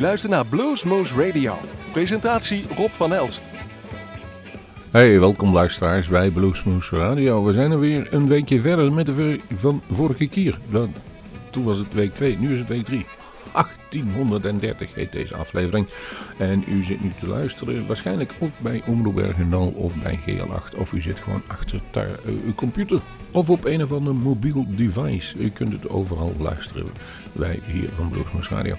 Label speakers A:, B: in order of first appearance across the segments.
A: U luistert naar Bluesmoose Radio. Presentatie Rob van Elst.
B: Hey, welkom luisteraars bij Bluesmoose Radio. We zijn er weer een weekje verder met de ver van vorige keer. Toen was het week 2, nu is het week 3. 1830 heet deze aflevering. En u zit nu te luisteren waarschijnlijk of bij Omroep Bergendal of bij GL8. Of u zit gewoon achter uh, uw computer of op een of ander mobiel device. U kunt het overal luisteren. Wij hier van Bluesmoes Radio.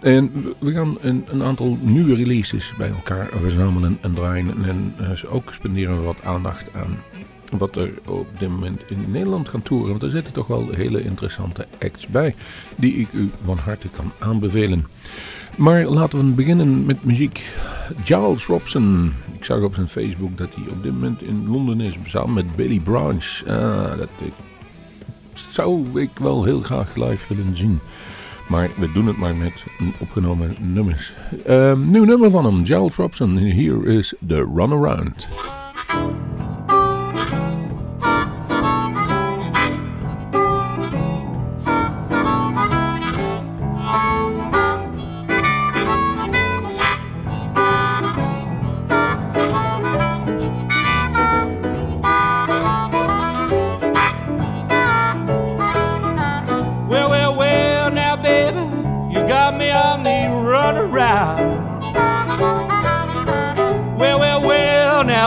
B: En we gaan een, een, aantal nieuwe releases bij elkaar verzamelen en draaien. En uh, ook spenderen we wat aandacht aan wat er op dit moment in Nederland gaan toeren. Want er zitten toch wel hele interessante acts bij die ik u van harte kan aanbevelen. Maar laten we beginnen met muziek. Giles Robson. Ik zag op zijn Facebook dat hij op dit moment in Londen is. Samen met Billy Branch. Ah, dat zou ik wel heel graag live willen zien. Maar we doen het maar met opgenomen nummers. Uh, nieuw nummer van hem. Giles Robson. Here is The Runaround.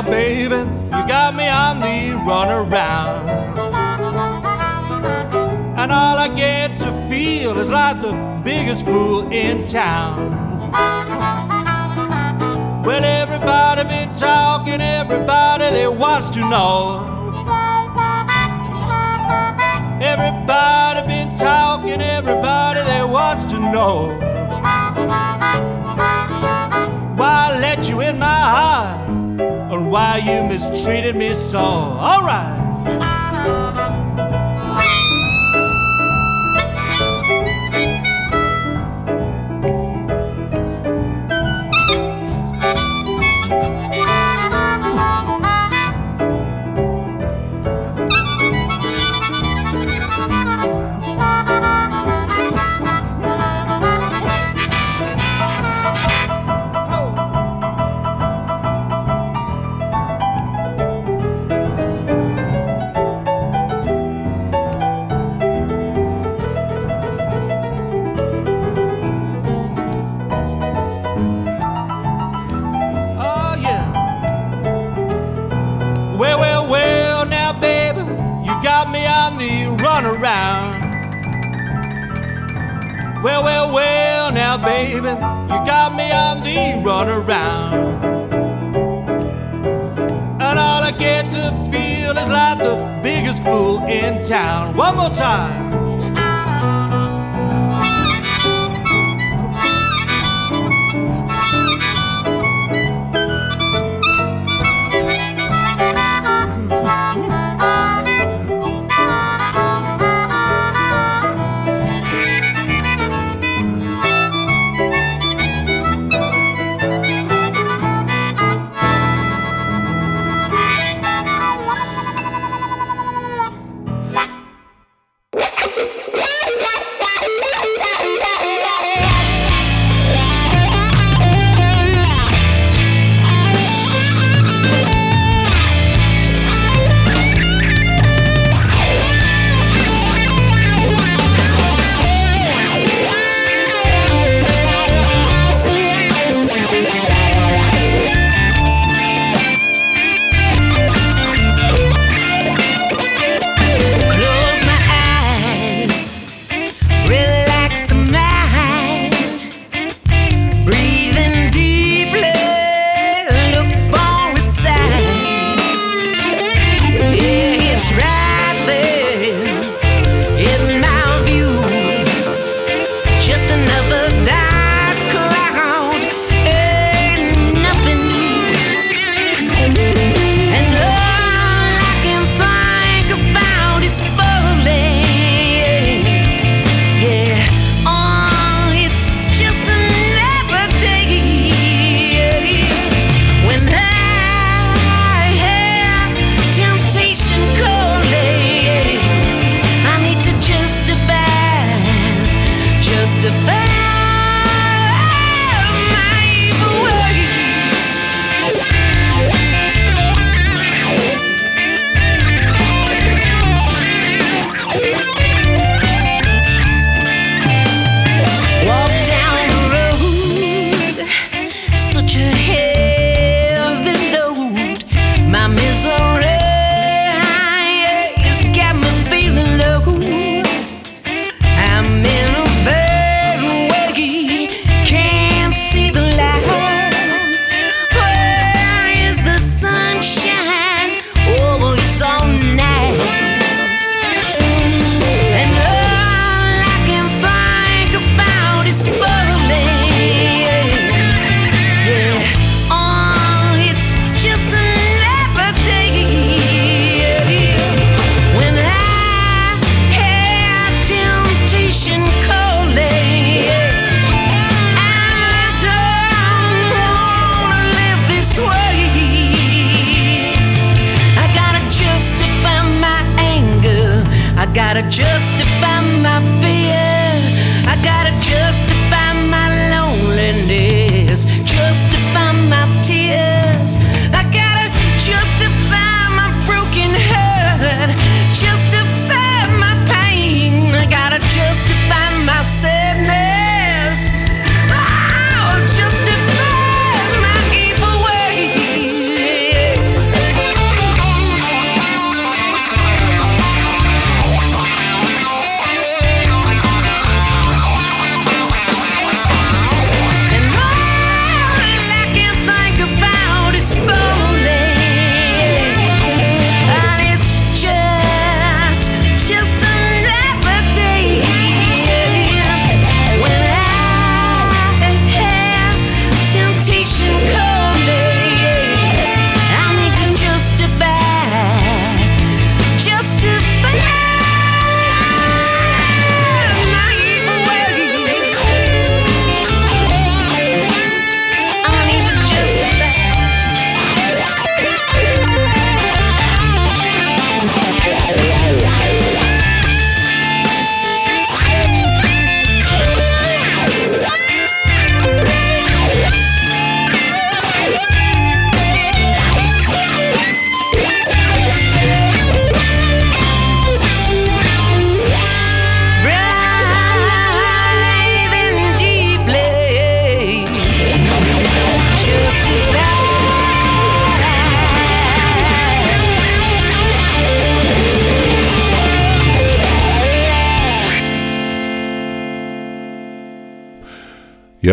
C: Baby, you got me on the runaround. And all I get to feel is like the biggest fool in town. Well, everybody been talking, everybody they wants to know. Everybody been talking, everybody they wants to know. Why I let you in my heart? Why you mistreated me so. All right. You got me on the runaround. And all I get to feel is like the biggest fool in town. One more time.
B: coming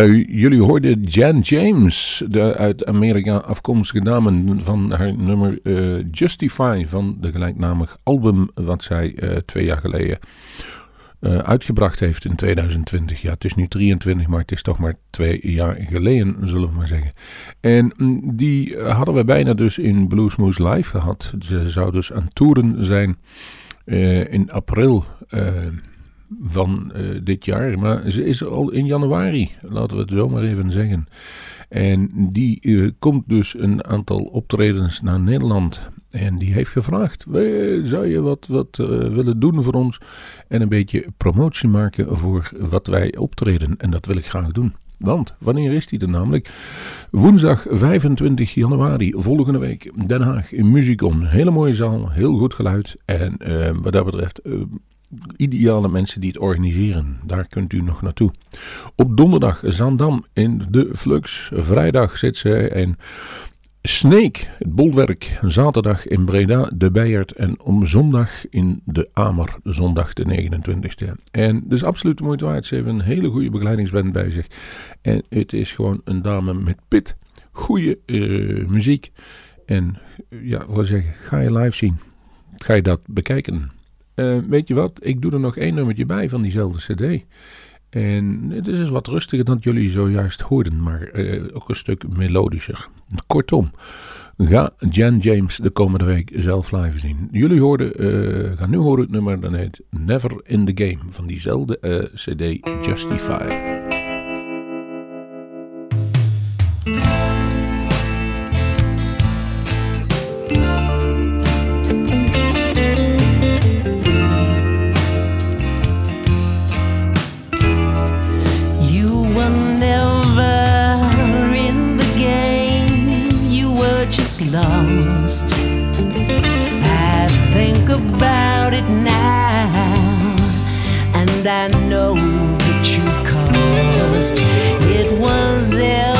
B: Jullie hoorden Jan James, de uit Amerika afkomstige dame van haar nummer uh, Justify van de gelijknamig album wat zij uh, twee jaar geleden uh, uitgebracht heeft in 2020. Ja, het is nu 23, maar het is toch maar twee jaar geleden, zullen we maar zeggen. En mm, die hadden we bijna dus in Bluesmoose Live gehad. Ze zou dus aan toeren zijn in april van uh, dit jaar. Maar ze is al in januari, laten we het zo maar even zeggen. En die uh, komt dus een aantal optredens naar Nederland. En die heeft gevraagd: zou je wat, wat uh, willen doen voor ons? En een beetje promotie maken voor wat wij optreden. En dat wil ik graag doen. Want wanneer is die er namelijk? Woensdag 25 januari, volgende week, Den Haag in Musicon. Hele mooie zaal, heel goed geluid. En wat dat betreft, ideale mensen die het organiseren. Daar kunt u nog naartoe. Op donderdag Zandam in de Flux. Vrijdag zit ze in Snake, het bolwerk. Zaterdag in Breda, de Beijert. En om zondag in de Amer, zondag de 29e. En dus absoluut de moeite waard. Ze heeft een hele goede begeleidingsband bij zich. En het is gewoon een dame met pit. Goede uh, muziek. En ja, wat zeggen, ga je live zien. Ga je dat bekijken. Uh, weet je wat, ik doe er nog één nummertje bij van diezelfde cd. En het is wat rustiger dan jullie zojuist hoorden, maar uh, ook een stuk melodischer. Kortom, ga Jan James de komende week zelf live zien. Jullie hoorden, uh, gaan nu horen het nummer, dat heet Never in the Game van diezelfde cd Justify.
D: It now, and I know the true cost. It was ever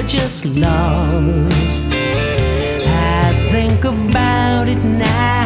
D: were just lost. I think about it now,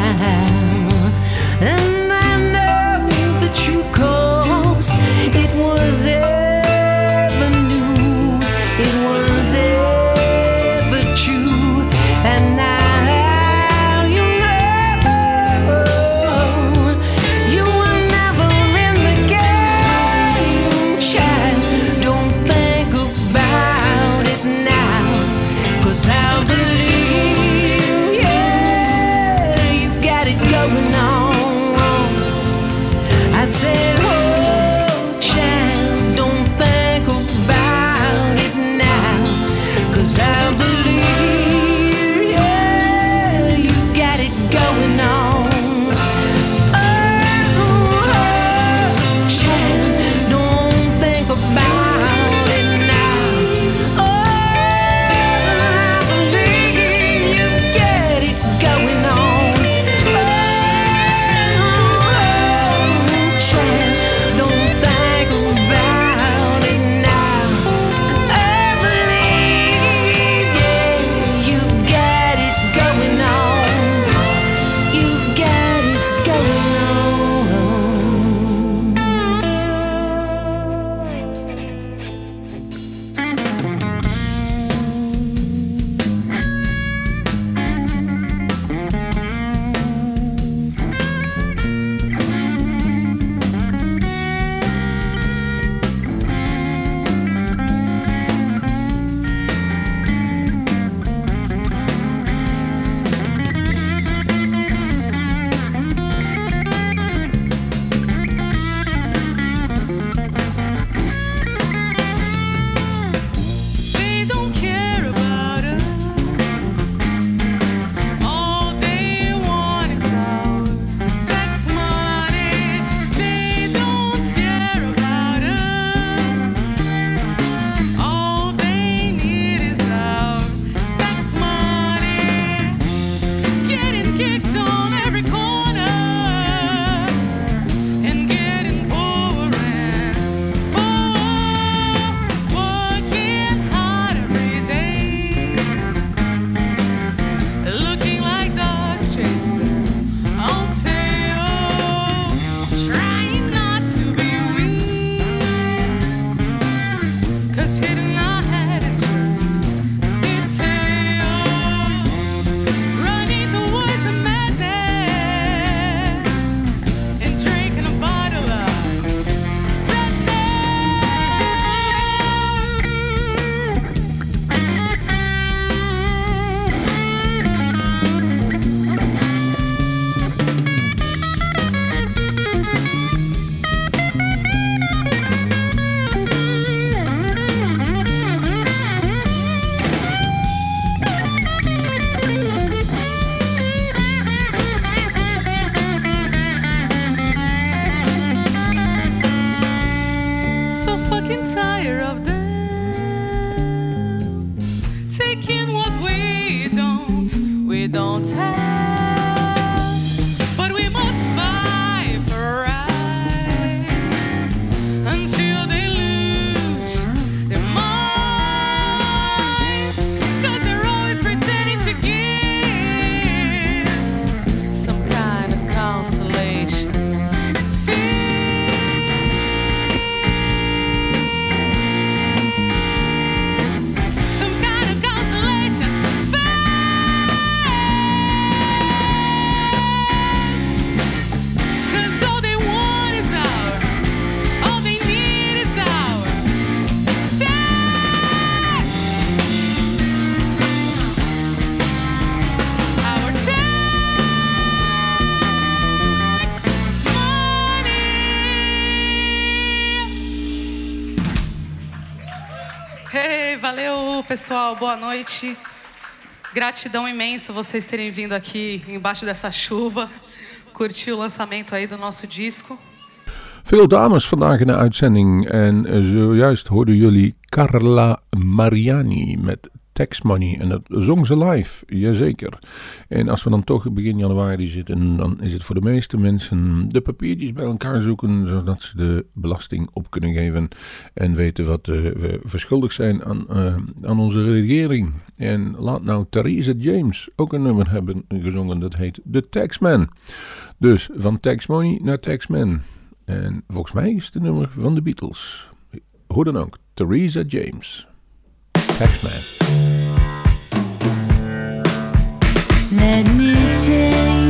E: Boa noite. Gratidão imensa vocês terem vindo aqui embaixo dessa chuva, curtir o lançamento aí do nosso disco.
B: Veel dames vandaag in de uitzending. En zojuist hoorden jullie Carla Mariani met Tax Money. En dat zong ze live, jazeker. En als we dan toch begin januari zitten, dan is het voor de meeste mensen de papiertjes bij elkaar zoeken, zodat ze de belasting op kunnen geven en weten wat eh, we verschuldigd zijn aan, eh, aan onze regering. En laat nou Theresa James ook een nummer hebben gezongen, dat heet The Taxman. Dus van Tax Money naar Taxman. En volgens mij is het een nummer van de Beatles. Hoe dan ook, Theresa James. Taxman.
F: Let me tell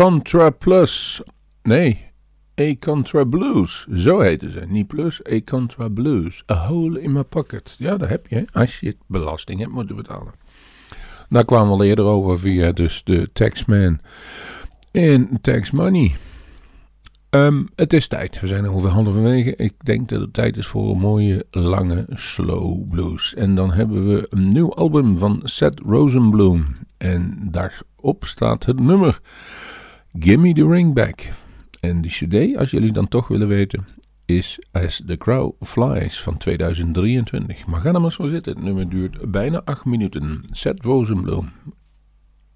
B: Contra Plus. Nee, A Contra Blues. Zo heten ze. Niet plus, A Contra Blues. A Hole in My Pocket. Ja, dat heb je als je belasting hebt moeten betalen. Daar kwamen we al eerder over via dus de Taxman en Tax Money. Ehm, het is tijd. We zijn ongeveer halverwege. Ik denk dat het tijd is voor een mooie, lange slow blues. En dan hebben we een nieuw album van Seth Rosenbloom. En daarop staat het nummer Gimme the Ring Back. En die cd, als jullie dan toch willen weten, is As the Crow Flies van 2023. Maar ga er maar voor zitten. Het nummer duurt bijna 8 minuten. Seth Rosenbloom.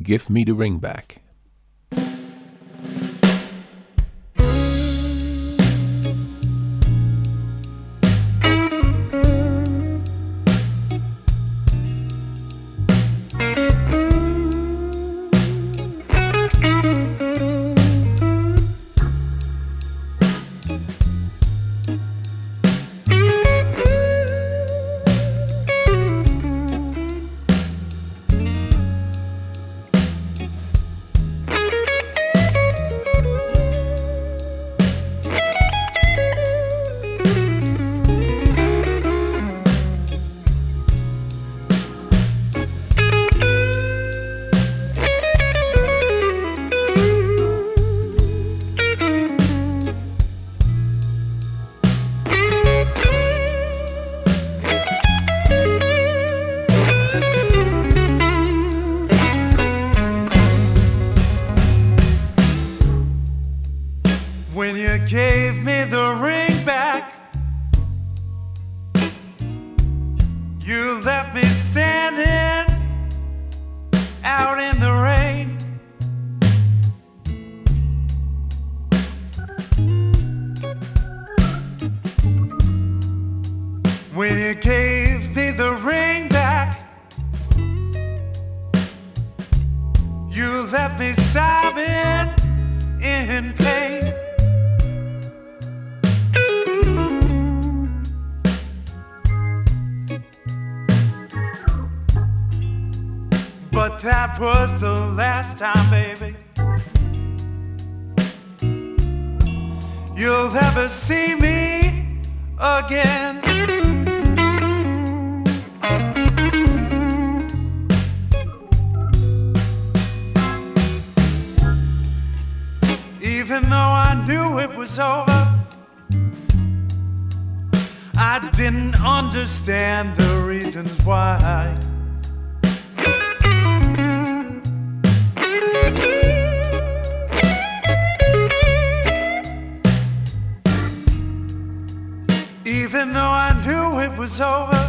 B: Give me the ring back.
G: Even though I knew it was over, I didn't understand the reasons why. Even though I knew it was over,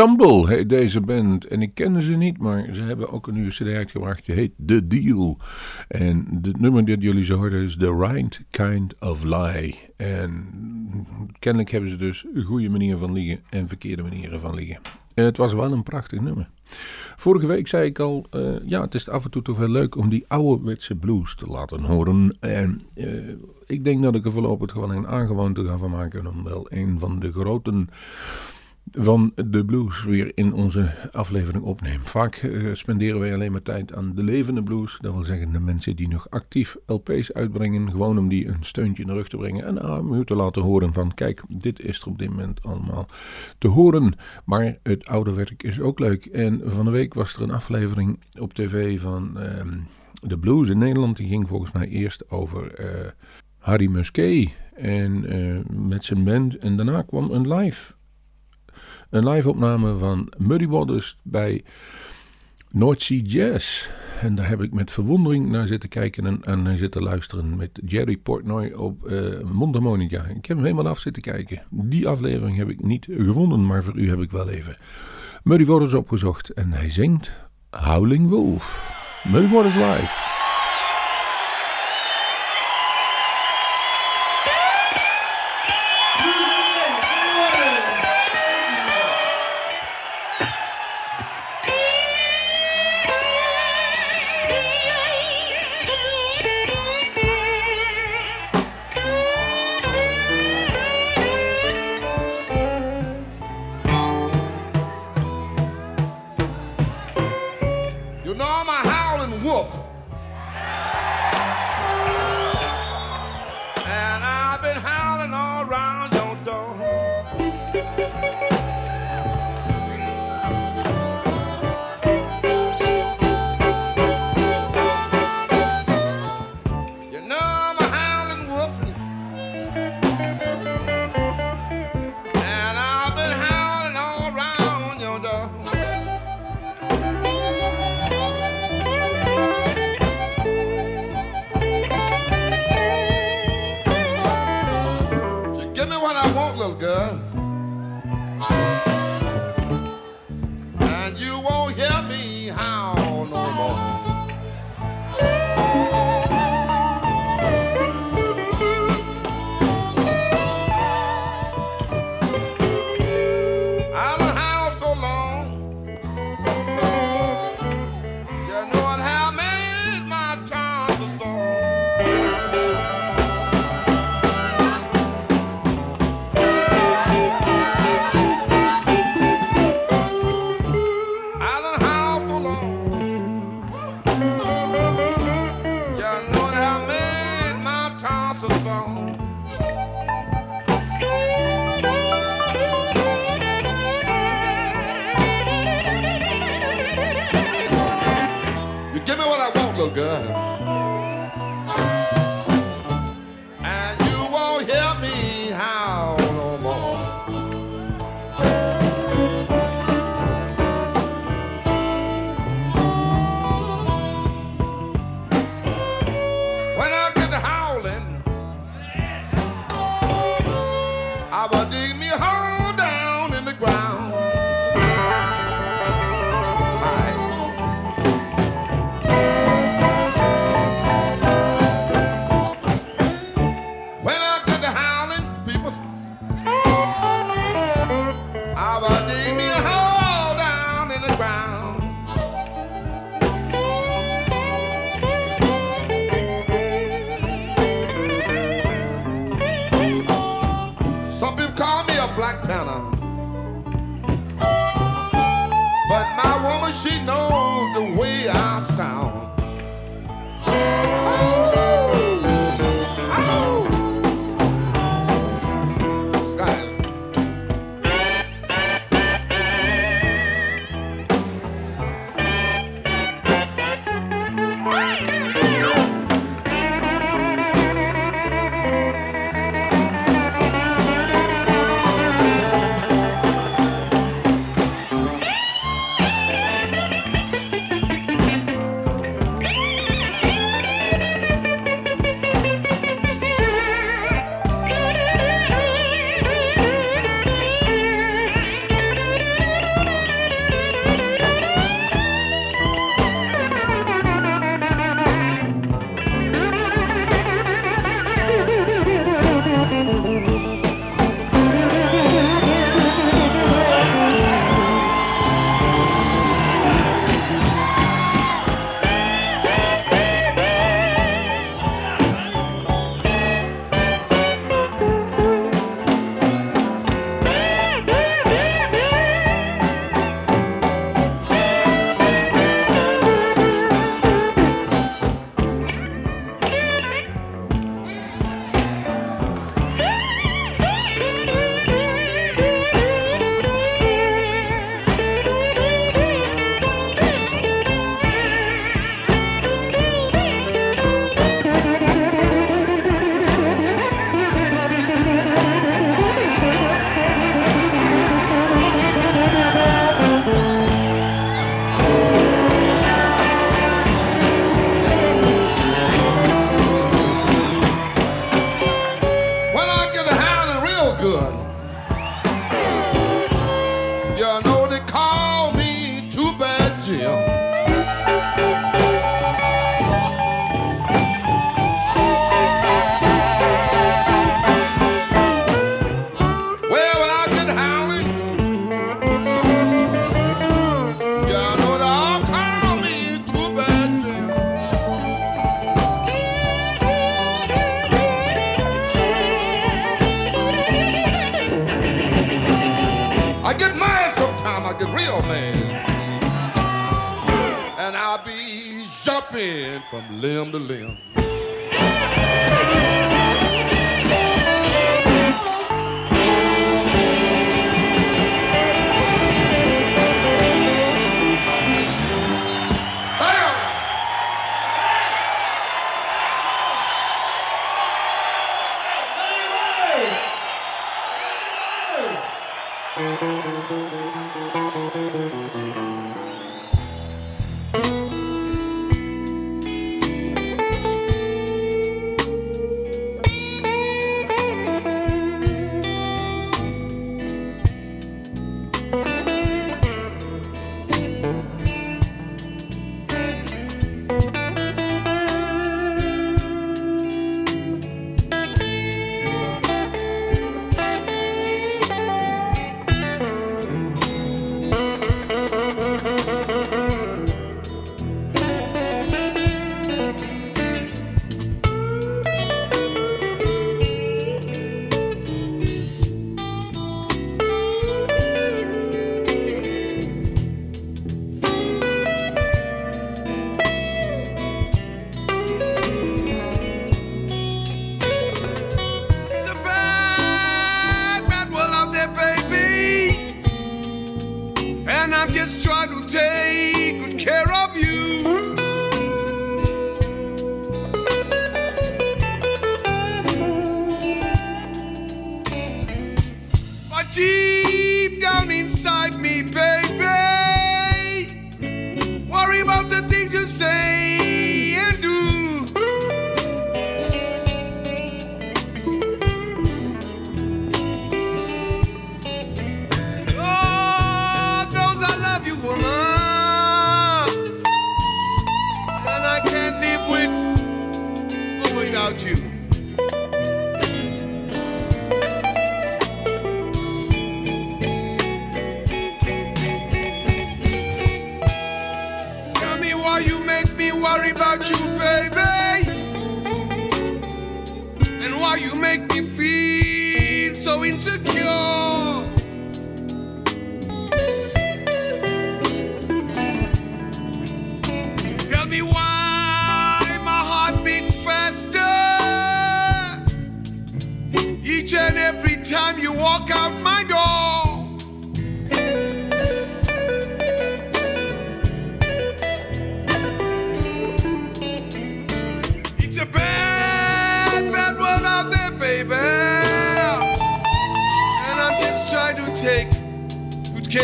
B: Stumble heet deze band. En ik kende ze niet, maar ze hebben ook een nieuwe cd uitgebracht. Die heet The Deal. En het nummer dat jullie zo hoorden is The Right Kind of Lie. En kennelijk hebben ze dus goede manier van liegen en verkeerde manieren van liegen. En het was wel een prachtig nummer. Vorige week zei ik al, eh, ja, het is af en toe toch wel leuk om die ouderwetse blues te laten horen. En eh, ik denk dat ik er voorlopig gewoon een aangewoonte ga van maken om wel een van de groten van de blues weer in onze aflevering opneem. Vaak eh, spenderen wij alleen maar tijd aan de levende blues. Dat wil zeggen de mensen die nog actief LP's uitbrengen. Gewoon om die een steuntje in de rug te brengen. En aan u te laten horen van kijk, dit is er op dit moment allemaal te horen. Maar het oude werk is ook leuk. En van de week was er een aflevering op tv van ehm, de blues in Nederland. Die ging volgens mij eerst over eh, Harry Musquet. En eh, met zijn band. En daarna kwam een live een live opname van Muddy Waters bij North Sea Jazz. En daar heb ik met verwondering naar zitten kijken en, en naar zitten luisteren met Jerry Portnoy op uh, mondharmonica. Ik heb hem helemaal af zitten kijken. Die aflevering heb ik niet gevonden, maar voor u heb ik wel even Muddy Waters opgezocht. En hij zingt Howling Wolf. Muddy Waters live.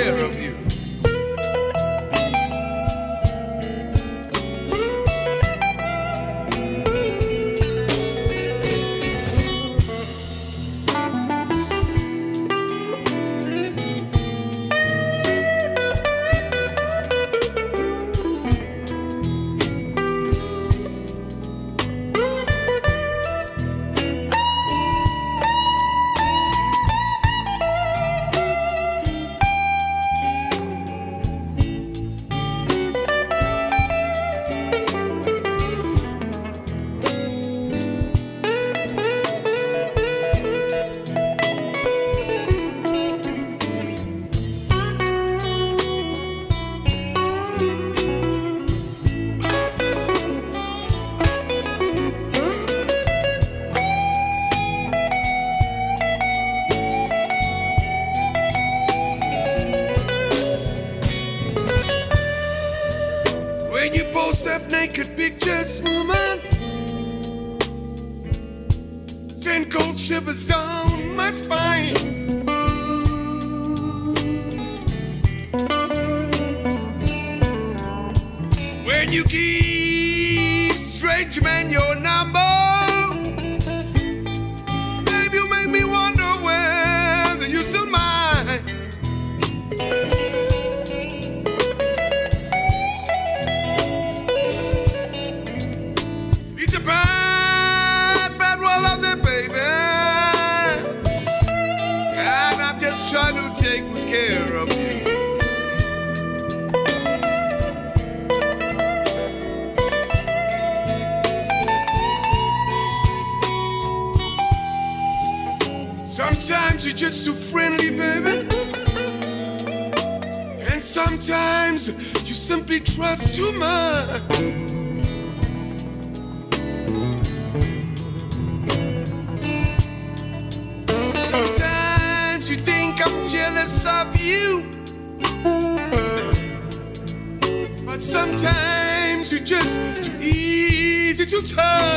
H: care of you. just too friendly, baby. And sometimes you simply trust too much. Sometimes you think I'm jealous of you. But sometimes you're just too easy to touch.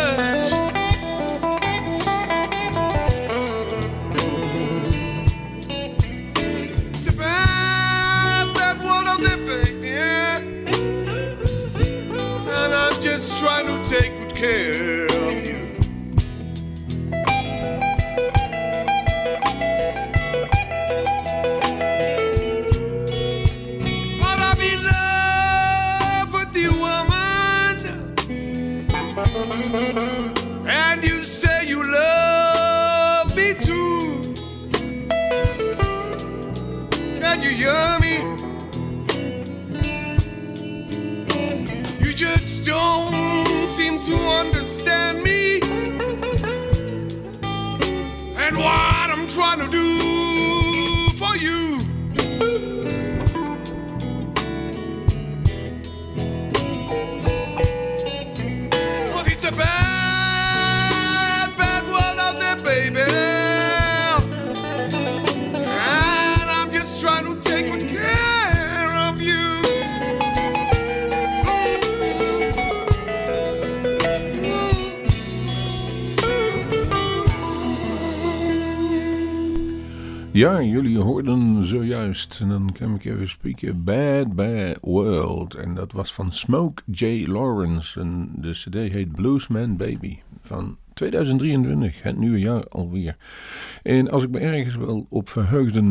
B: Ja, jullie hoorden zojuist, en dan kan ik even spreken, Bad Bad World. En dat was van Smoke J. Lawrence. En de cd heet Bluesman Baby van
I: 2023, het nieuwe jaar alweer. En als ik me ergens wel op verheugde,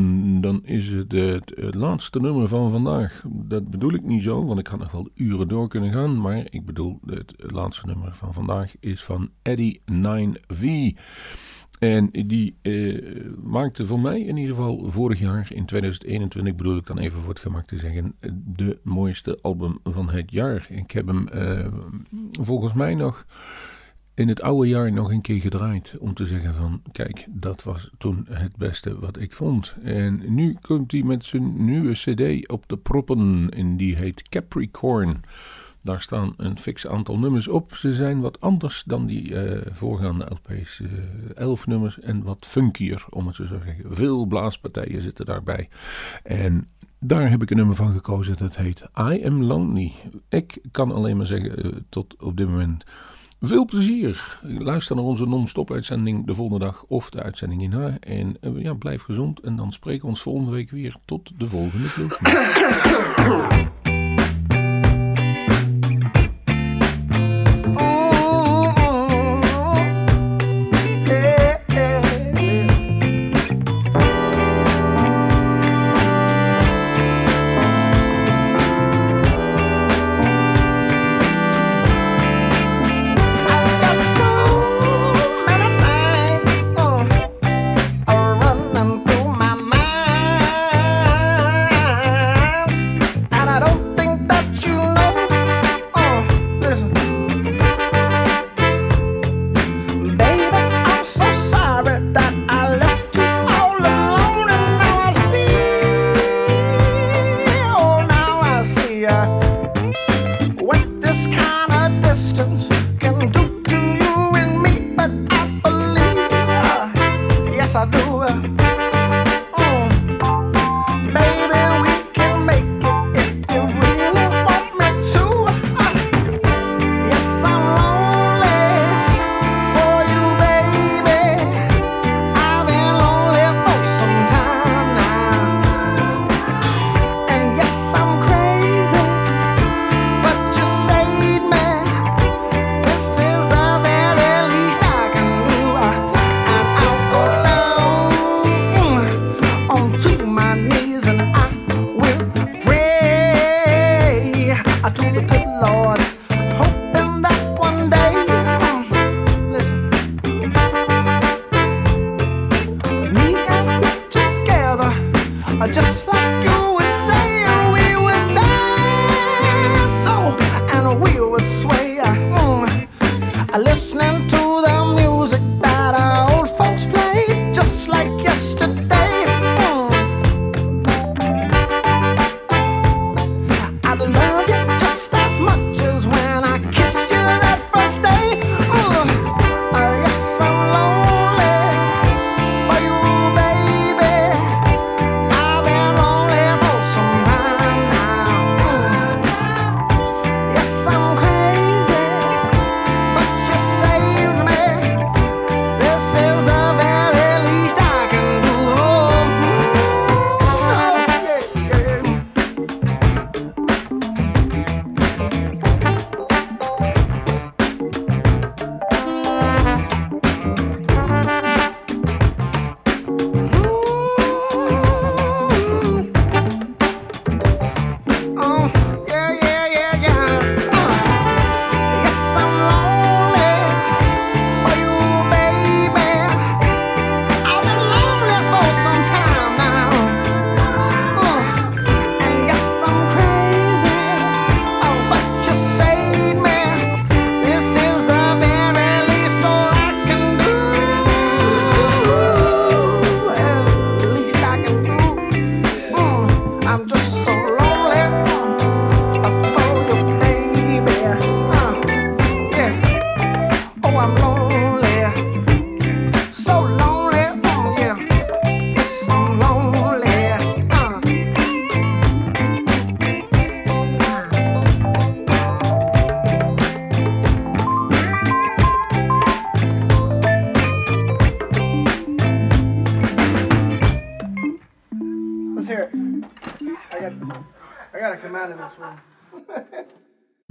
I: dan is het het, laatste nummer van vandaag. Dat bedoel ik niet zo, want ik had nog wel uren door kunnen gaan. Maar ik bedoel, het, het laatste nummer van vandaag is van Eddie 9V. En die eh, maakte voor mij in ieder geval vorig jaar, in 2021 bedoel ik dan even voor het gemak te zeggen, de mooiste album van het jaar. Ik heb hem eh, volgens mij nog in het oude jaar nog een keer gedraaid om te zeggen van kijk, dat was toen het beste wat ik vond. En nu komt hij met zijn nieuwe cd op de proppen en die heet Capricorn. Daar staan een fix aantal nummers op. Ze zijn wat anders dan die eh, voorgaande LP's. eh, elf nummers en wat funkier, om het zo te zeggen. Veel blaaspartijen zitten daarbij. En daar heb ik een nummer van gekozen. Dat heet I Am Lonely. Ik kan alleen maar zeggen, eh, tot op dit moment... Veel plezier. Luister naar onze non-stop uitzending de volgende dag of de uitzending hierna. En ja, blijf gezond. En dan spreken we ons volgende week weer. Tot de volgende Blues.